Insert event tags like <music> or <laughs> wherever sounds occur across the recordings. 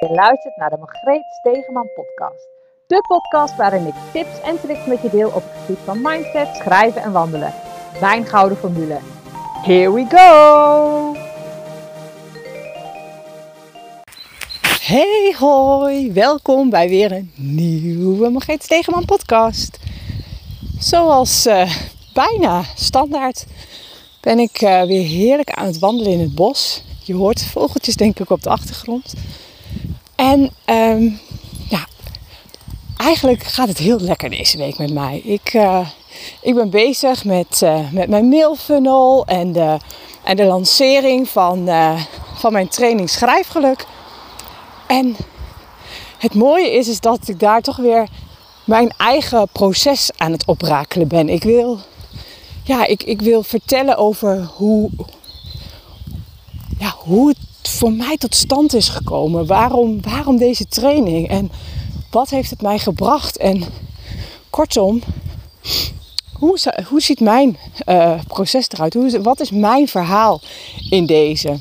Je luistert naar de Margreet Stegeman podcast. De podcast waarin ik tips en tricks met je deel op het gebied van mindset, schrijven en wandelen. Mijn gouden formule. Here we go! Hey hoi, welkom bij weer een nieuwe Margreet Stegeman podcast. Zoals uh, bijna standaard ben ik uh, weer heerlijk aan het wandelen in het bos. Je hoort vogeltjes denk ik op de achtergrond. En um, ja, eigenlijk gaat het heel lekker deze week met mij. Ik, uh, ik ben bezig met, uh, met mijn mailfunnel en de, en de lancering van, uh, van mijn training Schrijfgeluk. En het mooie is, is dat ik daar toch weer mijn eigen proces aan het oprakelen ben. Ik wil, ja, ik, ik wil vertellen over hoe, ja, hoe het voor mij tot stand is gekomen. Waarom, waarom deze training en wat heeft het mij gebracht? En kortom, hoe, hoe ziet mijn uh, proces eruit? Hoe, wat is mijn verhaal in deze?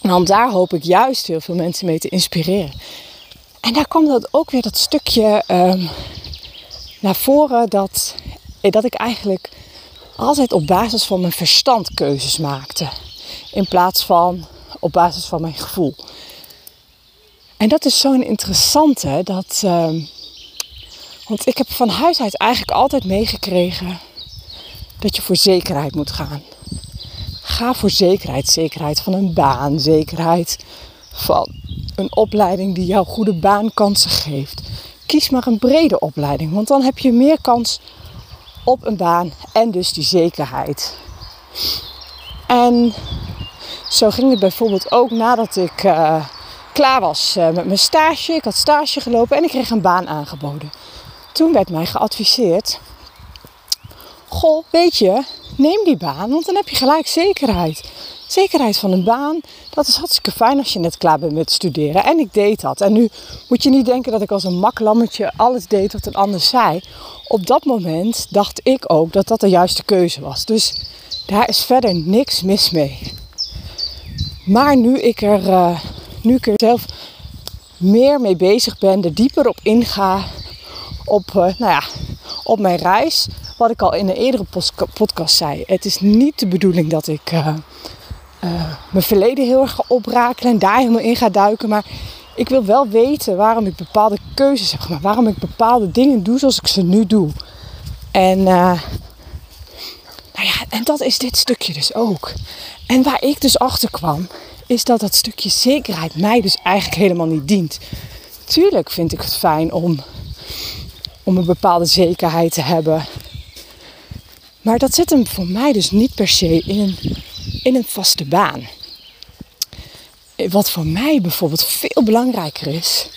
Want daar hoop ik juist heel veel mensen mee te inspireren. En daar kwam dat ook weer dat stukje um, naar voren dat, dat ik eigenlijk altijd op basis van mijn verstand keuzes maakte. In plaats van op basis van mijn gevoel. En dat is zo'n interessante, dat, uh, want ik heb van huis uit eigenlijk altijd meegekregen dat je voor zekerheid moet gaan. Ga voor zekerheid, zekerheid van een baan, zekerheid van een opleiding die jou goede baankansen geeft. Kies maar een brede opleiding, want dan heb je meer kans op een baan en dus die zekerheid. En zo ging het bijvoorbeeld ook nadat ik uh, klaar was uh, met mijn stage. Ik had stage gelopen en ik kreeg een baan aangeboden. Toen werd mij geadviseerd: Goh, weet je, neem die baan, want dan heb je gelijk zekerheid. Zekerheid van een baan, dat is hartstikke fijn als je net klaar bent met studeren. En ik deed dat. En nu moet je niet denken dat ik als een maklammetje alles deed wat een ander zei. Op dat moment dacht ik ook dat dat de juiste keuze was. Dus daar is verder niks mis mee. Maar nu ik er, uh, nu ik zelf meer mee bezig ben, er dieper op inga op, uh, nou ja, op mijn reis. Wat ik al in een eerdere podcast zei. Het is niet de bedoeling dat ik uh, mijn verleden heel erg ga oprakelen en daar helemaal in ga duiken. Maar ik wil wel weten waarom ik bepaalde keuzes heb gemaakt. Waarom ik bepaalde dingen doe zoals ik ze nu doe. En, nou ja, en dat is dit stukje dus ook. En waar ik dus achter kwam, is dat dat stukje zekerheid mij dus eigenlijk helemaal niet dient. Tuurlijk vind ik het fijn om, om een bepaalde zekerheid te hebben. Maar dat zit hem voor mij dus niet per se in een, in een vaste baan. Wat voor mij bijvoorbeeld veel belangrijker is,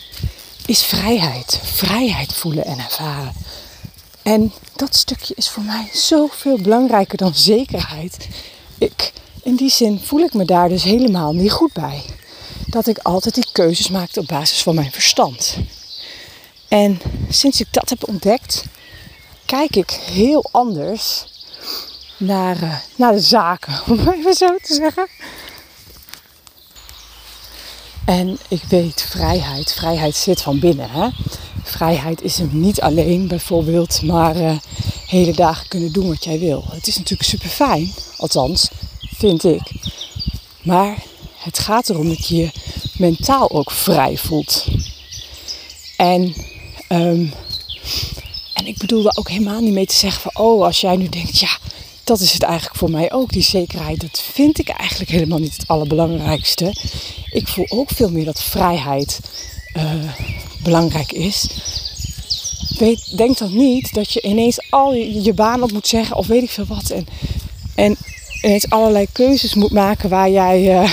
is vrijheid. Vrijheid voelen en ervaren. En dat stukje is voor mij zoveel belangrijker dan zekerheid. Ik, in die zin voel ik me daar dus helemaal niet goed bij. Dat ik altijd die keuzes maakte op basis van mijn verstand. En sinds ik dat heb ontdekt, kijk ik heel anders naar, uh, naar de zaken, <laughs> om even zo te zeggen. En ik weet vrijheid. Vrijheid zit van binnen. Hè? Vrijheid is hem niet alleen bijvoorbeeld, maar uh, hele dagen kunnen doen wat jij wil. Het is natuurlijk super fijn, althans vind ik. Maar het gaat erom dat je je mentaal ook vrij voelt. En, um, en ik bedoel daar ook helemaal niet mee te zeggen van, oh, als jij nu denkt, ja, dat is het eigenlijk voor mij ook, die zekerheid. Dat vind ik eigenlijk helemaal niet het allerbelangrijkste. Ik voel ook veel meer dat vrijheid uh, belangrijk is. Weet, denk dan niet dat je ineens al je, je, baan op moet zeggen of weet ik veel wat. En, en ineens allerlei keuzes moet maken waar jij, uh,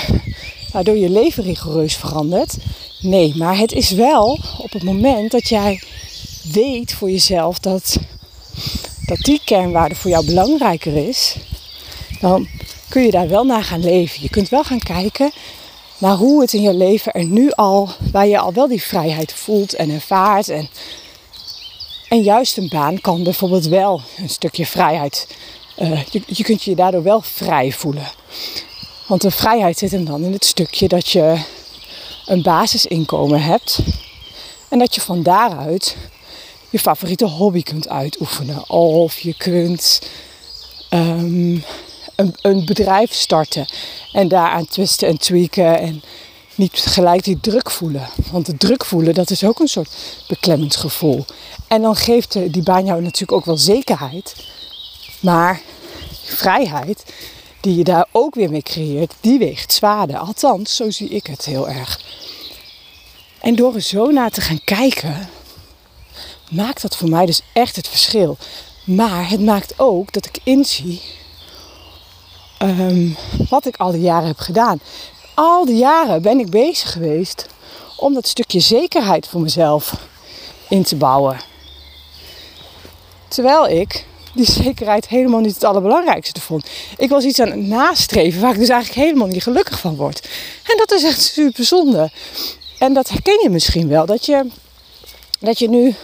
waardoor je leven rigoureus verandert. Nee, maar het is wel op het moment dat jij weet voor jezelf dat, dat die kernwaarde voor jou belangrijker is, dan kun je daar wel naar gaan leven. Je kunt wel gaan kijken naar hoe het in je leven er nu al, waar je al wel die vrijheid voelt en ervaart. En, en juist een baan kan bijvoorbeeld wel een stukje vrijheid je, je kunt je daardoor wel vrij voelen. Want de vrijheid zit hem dan in het stukje dat je een basisinkomen hebt. En dat je van daaruit je favoriete hobby kunt uitoefenen. Of je kunt ehm, een, een bedrijf starten en daaraan twisten en tweaken. En niet gelijk die druk voelen. Want de druk voelen, dat is ook een soort beklemmend gevoel. En dan geeft die baan jou natuurlijk ook wel zekerheid. Maar vrijheid, die je daar ook weer mee creëert, die weegt zwaarder. Althans, zo zie ik het heel erg. En door er zo naar te gaan kijken, maakt dat voor mij dus echt het verschil. Maar het maakt ook dat ik inzie um, wat ik al die jaren heb gedaan. Al die jaren ben ik bezig geweest om dat stukje zekerheid voor mezelf in te bouwen. Terwijl ik die zekerheid helemaal niet het allerbelangrijkste vond. Ik was iets aan het nastreven waar ik dus eigenlijk helemaal niet gelukkig van word. En dat is echt super zonde. En dat herken je misschien wel. Dat je, dat je nu.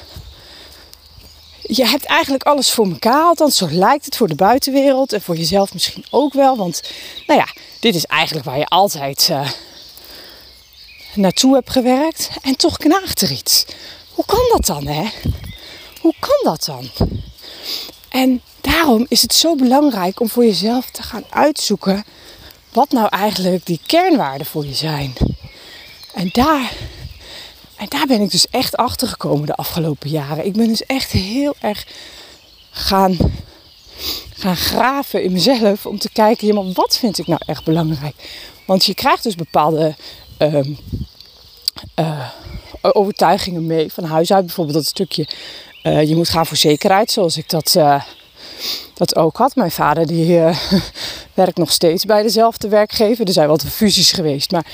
Je hebt eigenlijk alles voor elkaar, althans zo lijkt het voor de buitenwereld en voor jezelf misschien ook wel. Want, nou ja, dit is eigenlijk waar je altijd uh, naartoe hebt gewerkt en toch knaagt er iets. Hoe kan dat dan, hè? Hoe kan dat dan? En daarom is het zo belangrijk om voor jezelf te gaan uitzoeken wat nou eigenlijk die kernwaarden voor je zijn. En daar, en daar ben ik dus echt achter gekomen de afgelopen jaren. Ik ben dus echt heel erg gaan, gaan graven in mezelf om te kijken, ja, wat vind ik nou echt belangrijk? Want je krijgt dus bepaalde uh, uh, overtuigingen mee van huis uit. Bijvoorbeeld dat stukje uh, je moet gaan voor zekerheid, zoals ik dat, uh, dat ook had. Mijn vader die uh, <laughs> werkt nog steeds bij dezelfde werkgever. Er zijn wat fusies geweest, maar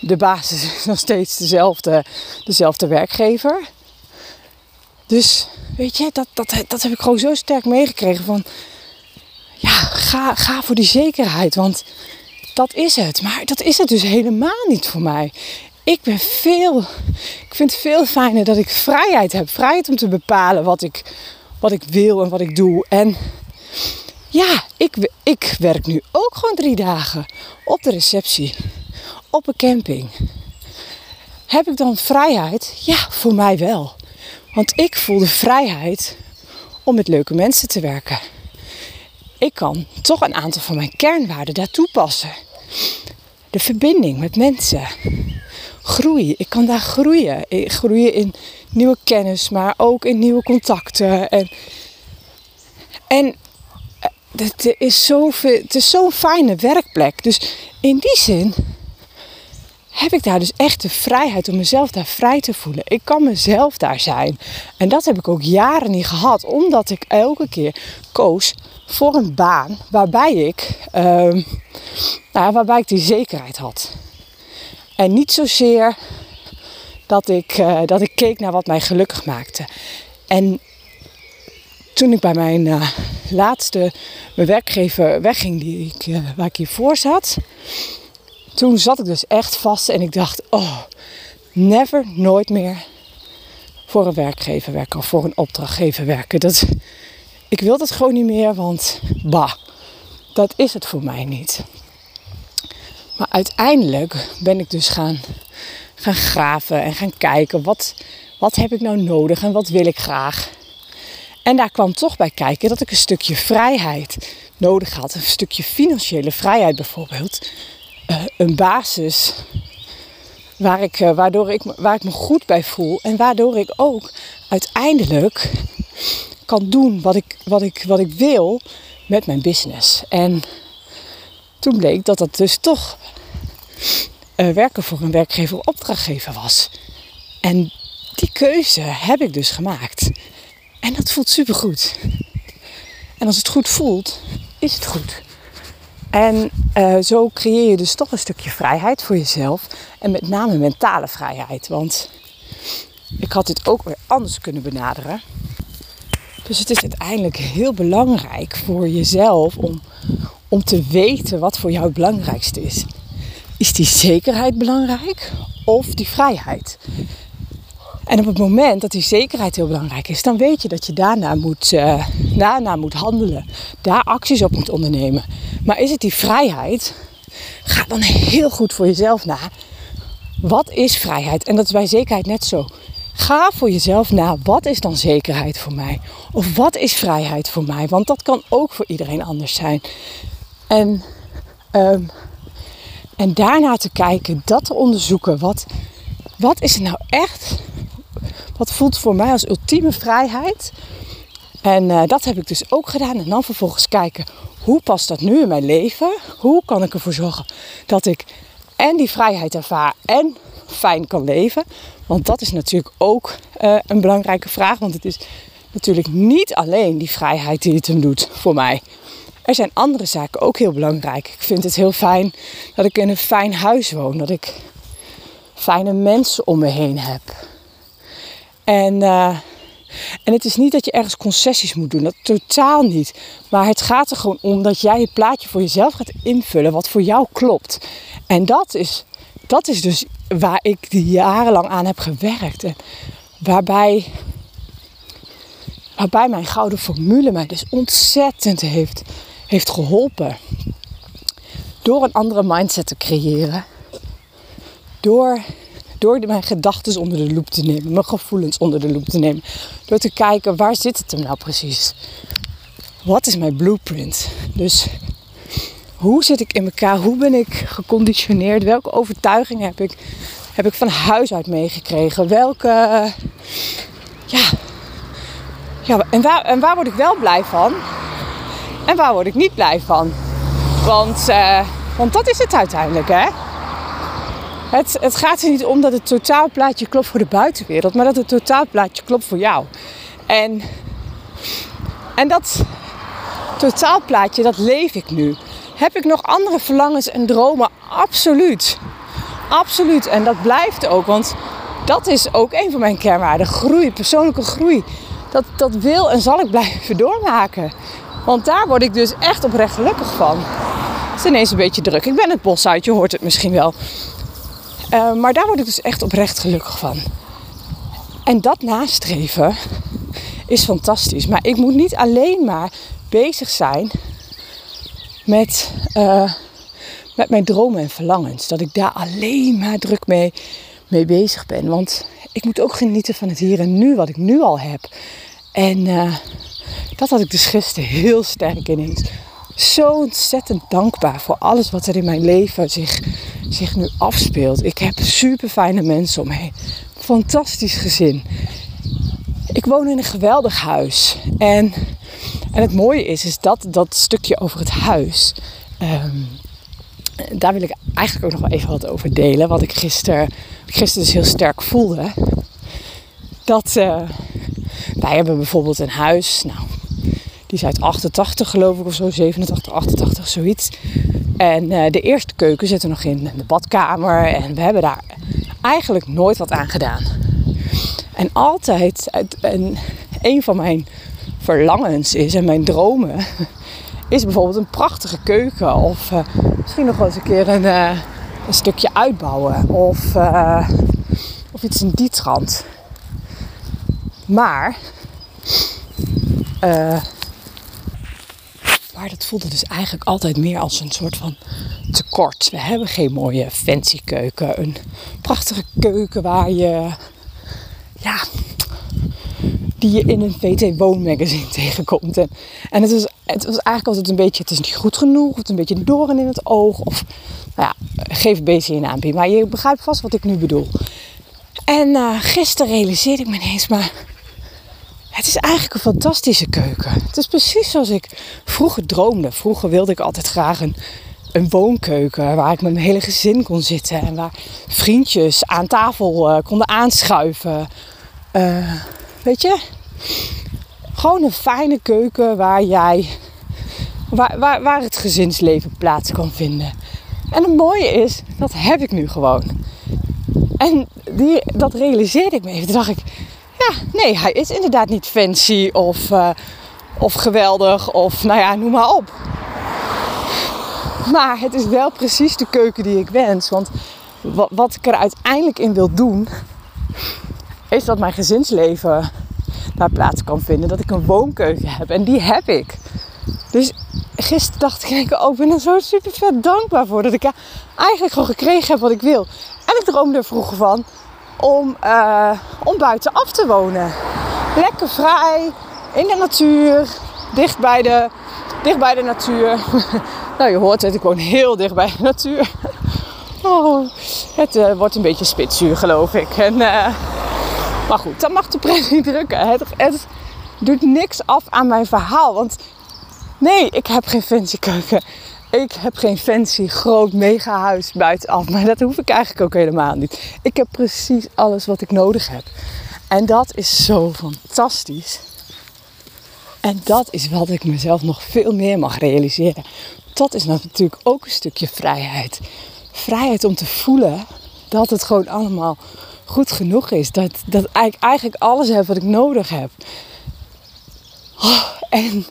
de basis is nog steeds dezelfde, dezelfde werkgever. Dus weet je, dat, dat, dat heb ik gewoon zo sterk meegekregen van... Ja, ga, ga voor die zekerheid, want dat is het. Maar dat is het dus helemaal niet voor mij ik ben veel, ik vind het veel fijner dat ik vrijheid heb. Vrijheid om te bepalen wat ik, wat ik wil en wat ik doe. En ja, ik, ik werk nu ook gewoon drie dagen op de receptie, op een camping. Heb ik dan vrijheid? Ja, voor mij wel. Want ik voel de vrijheid om met leuke mensen te werken. Ik kan toch een aantal van mijn kernwaarden daar toepassen. De verbinding met mensen groei. Ik kan daar groeien. Ik groeien in nieuwe kennis, maar ook in nieuwe contacten. En, en eh, het is zo'n zo fijne werkplek. Dus in die zin heb ik daar dus echt de vrijheid om mezelf daar vrij te voelen. Ik kan mezelf daar zijn. En dat heb ik ook jaren niet gehad, omdat ik elke keer koos voor een baan waarbij ik, uh, nou, waarbij ik die zekerheid had. En niet zozeer dat ik, uh, dat ik keek naar wat mij gelukkig maakte. En toen ik bij mijn uh, laatste mijn werkgever wegging, die ik, uh, waar ik hiervoor zat, toen zat ik dus echt vast en ik dacht: oh, never, nooit meer voor een werkgever werken of voor een opdrachtgever werken. Dat, ik wil dat gewoon niet meer, want bah, dat is het voor mij niet. Maar uiteindelijk ben ik dus gaan, gaan graven en gaan kijken wat, wat heb ik nou nodig en wat wil ik graag. En daar kwam toch bij kijken dat ik een stukje vrijheid nodig had. Een stukje financiële vrijheid bijvoorbeeld. Uh, een basis waar ik, uh, waardoor ik, waar ik me goed bij voel. En waardoor ik ook uiteindelijk kan doen wat ik, wat ik, wat ik wil met mijn business. En toen bleek dat dat dus toch uh, werken voor een werkgever opdrachtgever was. En die keuze heb ik dus gemaakt. En dat voelt supergoed. En als het goed voelt, is het goed. En uh, zo creëer je dus toch een stukje vrijheid voor jezelf. En met name mentale vrijheid. Want ik had dit ook weer anders kunnen benaderen. Dus het is uiteindelijk heel belangrijk voor jezelf om, om te weten wat voor jou het belangrijkste is. Is die zekerheid belangrijk of die vrijheid? En op het moment dat die zekerheid heel belangrijk is, dan weet je dat je daarna moet, uh, daarna moet handelen, daar acties op moet ondernemen. Maar is het die vrijheid? Ga dan heel goed voor jezelf na. wat is vrijheid? En dat is bij zekerheid net zo. Ga voor jezelf na, wat is dan zekerheid voor mij? Of wat is vrijheid voor mij? Want dat kan ook voor iedereen anders zijn. En, ehm, en daarna te kijken, dat te onderzoeken. Wat, wat is het nou echt? Wat voelt voor mij als ultieme vrijheid? En uh, dat heb ik dus ook gedaan. En dan vervolgens kijken, hoe past dat nu in mijn leven? Hoe kan ik ervoor zorgen dat ik en die vrijheid ervaar en fijn kan leven? Want dat is natuurlijk ook uh, een belangrijke vraag. Want het is natuurlijk niet alleen die vrijheid die het hem doet voor mij. Er zijn andere zaken ook heel belangrijk. Ik vind het heel fijn dat ik in een fijn huis woon. Dat ik fijne mensen om me heen heb. En, uh, en het is niet dat je ergens concessies moet doen. Dat totaal niet. Maar het gaat er gewoon om dat jij het plaatje voor jezelf gaat invullen wat voor jou klopt. En dat is, dat is dus waar ik jarenlang aan heb gewerkt. En waarbij, waarbij mijn gouden formule mij dus ontzettend heeft, heeft geholpen. Door een andere mindset te creëren. Door, door mijn gedachten onder de loep te nemen. Mijn gevoelens onder de loep te nemen. Door te kijken waar zit het hem nou precies. Wat is mijn blueprint? Dus hoe zit ik in elkaar? Hoe ben ik geconditioneerd? Welke overtuigingen heb ik, heb ik van huis uit meegekregen? Welke. Ja. ja en, waar, en waar word ik wel blij van? En waar word ik niet blij van? Want, uh, want dat is het uiteindelijk, hè? Het, het gaat er niet om dat het totaalplaatje klopt voor de buitenwereld, maar dat het totaalplaatje klopt voor jou. En, en dat totaalplaatje, dat leef ik nu. Heb ik nog andere verlangens en dromen? Absoluut. Absoluut. En dat blijft ook. Want dat is ook een van mijn kernwaarden. Groei, persoonlijke groei. Dat, dat wil en zal ik blijven <laughs> doormaken. Want daar word ik dus echt oprecht gelukkig van. Het is ineens een beetje druk. Ik ben het bos uit, je hoort het misschien wel. Uh, maar daar word ik dus echt oprecht gelukkig van. En dat nastreven is fantastisch. Maar ik moet niet alleen maar bezig zijn met, uh, met mijn dromen en verlangens. Dat ik daar alleen maar druk mee, mee bezig ben. Want ik moet ook genieten van het hier en nu, wat ik nu al heb. En uh, dat had ik dus gisteren heel sterk ineens. Zo ontzettend dankbaar voor alles wat er in mijn leven zich, zich nu afspeelt. Ik heb super fijne mensen om me heen. Fantastisch gezin. Ik woon in een geweldig huis. En en het mooie is, is dat, dat stukje over het huis. Ehm, daar wil ik eigenlijk ook nog wel even wat over delen. Wat ik gisteren, gisteren dus heel sterk voelde. Dat uh, wij hebben bijvoorbeeld een huis. Nou, die is uit 88 geloof ik of zo. 87, 88, zoiets. En uh, de eerste keuken zit er nog in. De badkamer. En we hebben daar eigenlijk nooit wat aan gedaan. En altijd, en een van mijn verlangens is en mijn dromen, is bijvoorbeeld een prachtige keuken. Of uh, misschien nog wel eens een keer een, uh, een stukje uitbouwen. Of, of iets in die trant. Maar, maar dat voelde dus eigenlijk altijd meer als een soort van tekort. We hebben geen mooie fancy keuken. Een prachtige keuken waar je ja, die je in een VT Woonmagazine <laughs> tegenkomt. En, en het, was, het was eigenlijk altijd een beetje, het is niet goed genoeg, of een beetje doorn in het oog. Of, nou ja, geef een beetje een aanbieding. Maar je begrijpt vast wat ik nu bedoel. En uh, gisteren realiseerde ik me ineens, maar het is eigenlijk een fantastische keuken. Het is precies zoals ik vroeger droomde. Vroeger wilde ik altijd graag een, een woonkeuken waar ik met mijn hele gezin kon zitten. En waar vriendjes aan tafel uh, konden aanschuiven. Uh, Weet je? Gewoon een fijne keuken waar jij. Waar, waar, waar het gezinsleven plaats kan vinden. En het mooie is, dat heb ik nu gewoon. En die, dat realiseerde ik me even. Dacht ik, ja, nee, hij is inderdaad niet fancy of, uh, of geweldig of nou ja, noem maar op. Maar het is wel precies de keuken die ik wens. Want wat ik er uiteindelijk in wil doen, is dat mijn gezinsleven daar plaats kan vinden. Dat ik een woonkeuken heb. En die heb ik. Dus gisteren dacht ik, oh, ik ben er zo super vet dankbaar voor dat ik eigenlijk gewoon gekregen heb wat ik wil. En ik droomde er vroeger van om, uh, om buiten af te wonen. Lekker vrij, in de natuur, dicht bij de, dicht bij de natuur. <laughs> nou, je hoort het, ik woon heel dicht bij de natuur. <laughs> oh, het uh, wordt een beetje spitsuur, geloof ik. En, uh, maar goed, dat mag de pret niet <laughs> drukken. Het, het doet niks af aan mijn verhaal. Want nee, ik heb geen fancy keuken. Ik heb geen fancy groot mega huis buitenaf. Maar dat hoef ik eigenlijk ook helemaal niet. Ik heb precies alles wat ik nodig heb. En dat is zo fantastisch. En dat is wat ik mezelf nog veel meer mag realiseren. Dat is natuurlijk ook een stukje vrijheid. Vrijheid om te voelen dat het gewoon allemaal goed genoeg is. Dat, dat ik eigenlijk alles heb wat ik nodig heb. Oh, en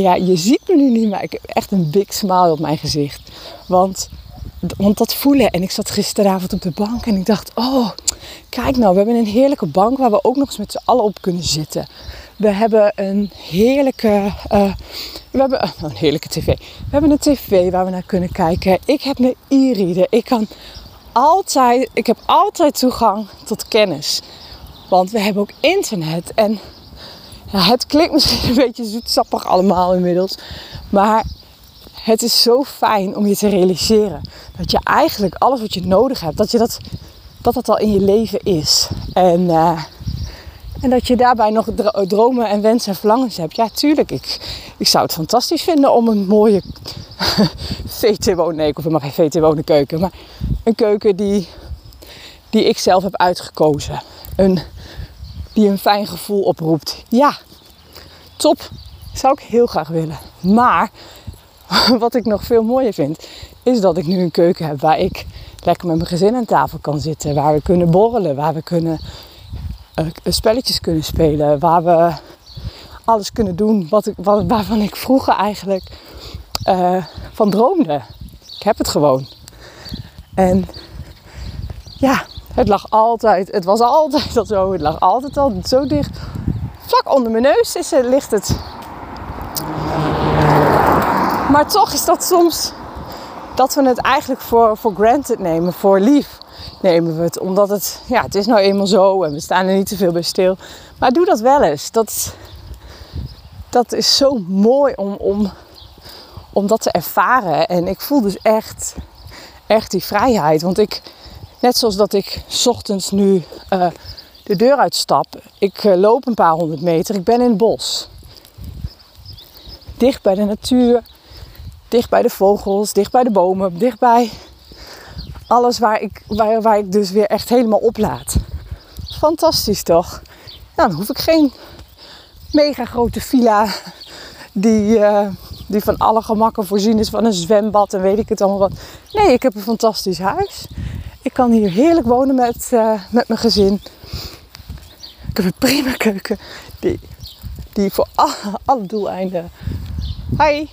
ja, je ziet me nu niet, maar ik heb echt een big smile op mijn gezicht. Want, want dat voelen. En ik zat gisteravond op de bank en ik dacht: Oh, kijk nou, we hebben een heerlijke bank waar we ook nog eens met z'n allen op kunnen zitten. We hebben een heerlijke, uh, we hebben uh, een heerlijke tv. We hebben een tv waar we naar kunnen kijken. Ik heb mijn e-reader. Ik kan altijd, ik heb altijd toegang tot kennis. Want we hebben ook internet. En het klinkt misschien een beetje zoetsappig allemaal inmiddels. Maar het is zo fijn om je te realiseren dat je eigenlijk alles wat je nodig hebt, dat je dat, dat, dat al in je leven is. En, uh, en dat je daarbij nog dromen en wensen en verlangens hebt. Ja, tuurlijk. Ik, ik zou het fantastisch vinden om een mooie <laughs> VT wonen. Nee, ik hoef helemaal geen VT wonen keuken. Maar een keuken die, die ik zelf heb uitgekozen. Een die een fijn gevoel oproept. Ja, top. Zou ik heel graag willen. Maar <laughs> wat ik nog veel mooier vind, is dat ik nu een keuken heb waar ik lekker met mijn gezin aan tafel kan zitten. Waar we kunnen borrelen, waar we kunnen uh, spelletjes kunnen spelen. Waar we alles kunnen doen wat ik, waarvan ik vroeger eigenlijk uh, van droomde. Ik heb het gewoon. En ja, het lag altijd, het was altijd al zo, het lag altijd al zo dicht. Vlak onder mijn neus is, ligt het. Maar toch is dat soms dat we het eigenlijk voor, voor granted nemen, voor lief nemen we het. Omdat het, ja, het is nou eenmaal zo en we staan er niet te veel bij stil. Maar doe dat wel eens. Dat, dat is zo mooi om, om, om dat te ervaren. En ik voel dus echt, echt die vrijheid. Want ik, Net zoals dat ik ochtends nu uh, de deur uitstap. Ik uh, loop een paar honderd meter. Ik ben in het bos. Dicht bij de natuur. Dicht bij de vogels. Dicht bij de bomen. Dicht bij alles waar ik, waar, waar ik dus weer echt helemaal oplaad. Fantastisch toch? Dan hoef ik geen mega grote villa die, uh, die van alle gemakken voorzien is van een zwembad en weet ik het allemaal wat. Nee, ik heb een fantastisch huis. Ik kan hier heerlijk wonen met, uh, met mijn gezin. Ik heb een prima keuken die, die voor alle, doeleinden hi,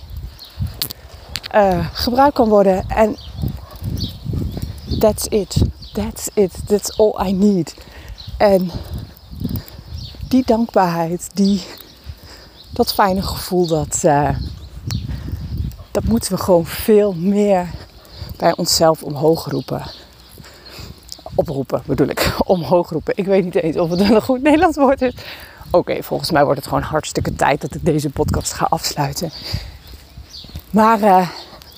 uh, gebruikt kan worden. En that's it. That's it. That's all I need. En die dankbaarheid, die, dat fijne gevoel, dat, uh, dat moeten we gewoon veel meer bij onszelf omhoog roepen oproepen bedoel ik. <laughs> Omhoog roepen. Ik weet niet eens of het een goed Nederlands woord is. Oké, volgens mij wordt het gewoon hartstikke tijd dat ik deze podcast ga afsluiten. Maar uh,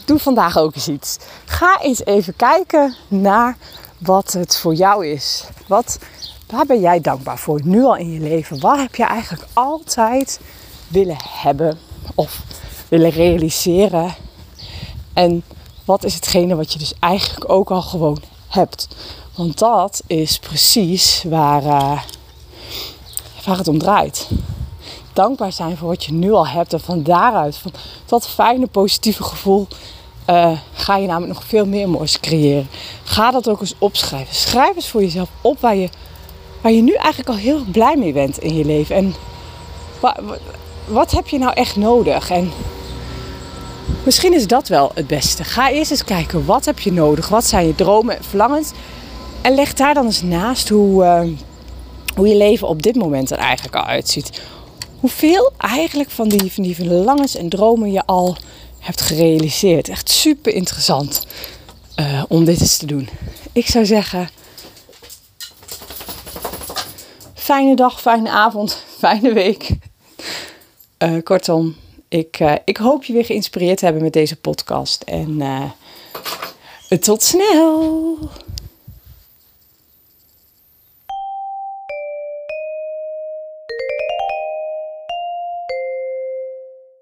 doe vandaag ook eens iets. Ga eens even kijken naar wat het voor jou is. Wat, waar ben jij dankbaar voor nu al in je leven? Wat heb je eigenlijk altijd willen hebben of willen realiseren? En wat is hetgene wat je dus eigenlijk ook al gewoon hebt? Want dat is precies waar, uh, waar het om draait. Dankbaar zijn voor wat je nu al hebt. En van daaruit, van dat fijne, positieve gevoel, uh, ga je namelijk nog veel meer moois creëren. Ga dat ook eens opschrijven. Schrijf eens voor jezelf op waar je, waar je nu eigenlijk al heel blij mee bent in je leven. En wat, wat heb je nou echt nodig? En misschien is dat wel het beste. Ga eerst eens kijken, wat heb je nodig? Wat zijn je dromen en verlangens? En leg daar dan eens naast hoe, uh, hoe je leven op dit moment er eigenlijk al uitziet. hoeveel eigenlijk van die, van die verlangens en dromen je al hebt gerealiseerd. Echt super interessant uh, om dit eens te doen. Ik zou zeggen, fijne dag, fijne avond, fijne week. Uh, kortom, ik, uh, ik hoop je weer geïnspireerd te hebben met deze podcast. En tot snel!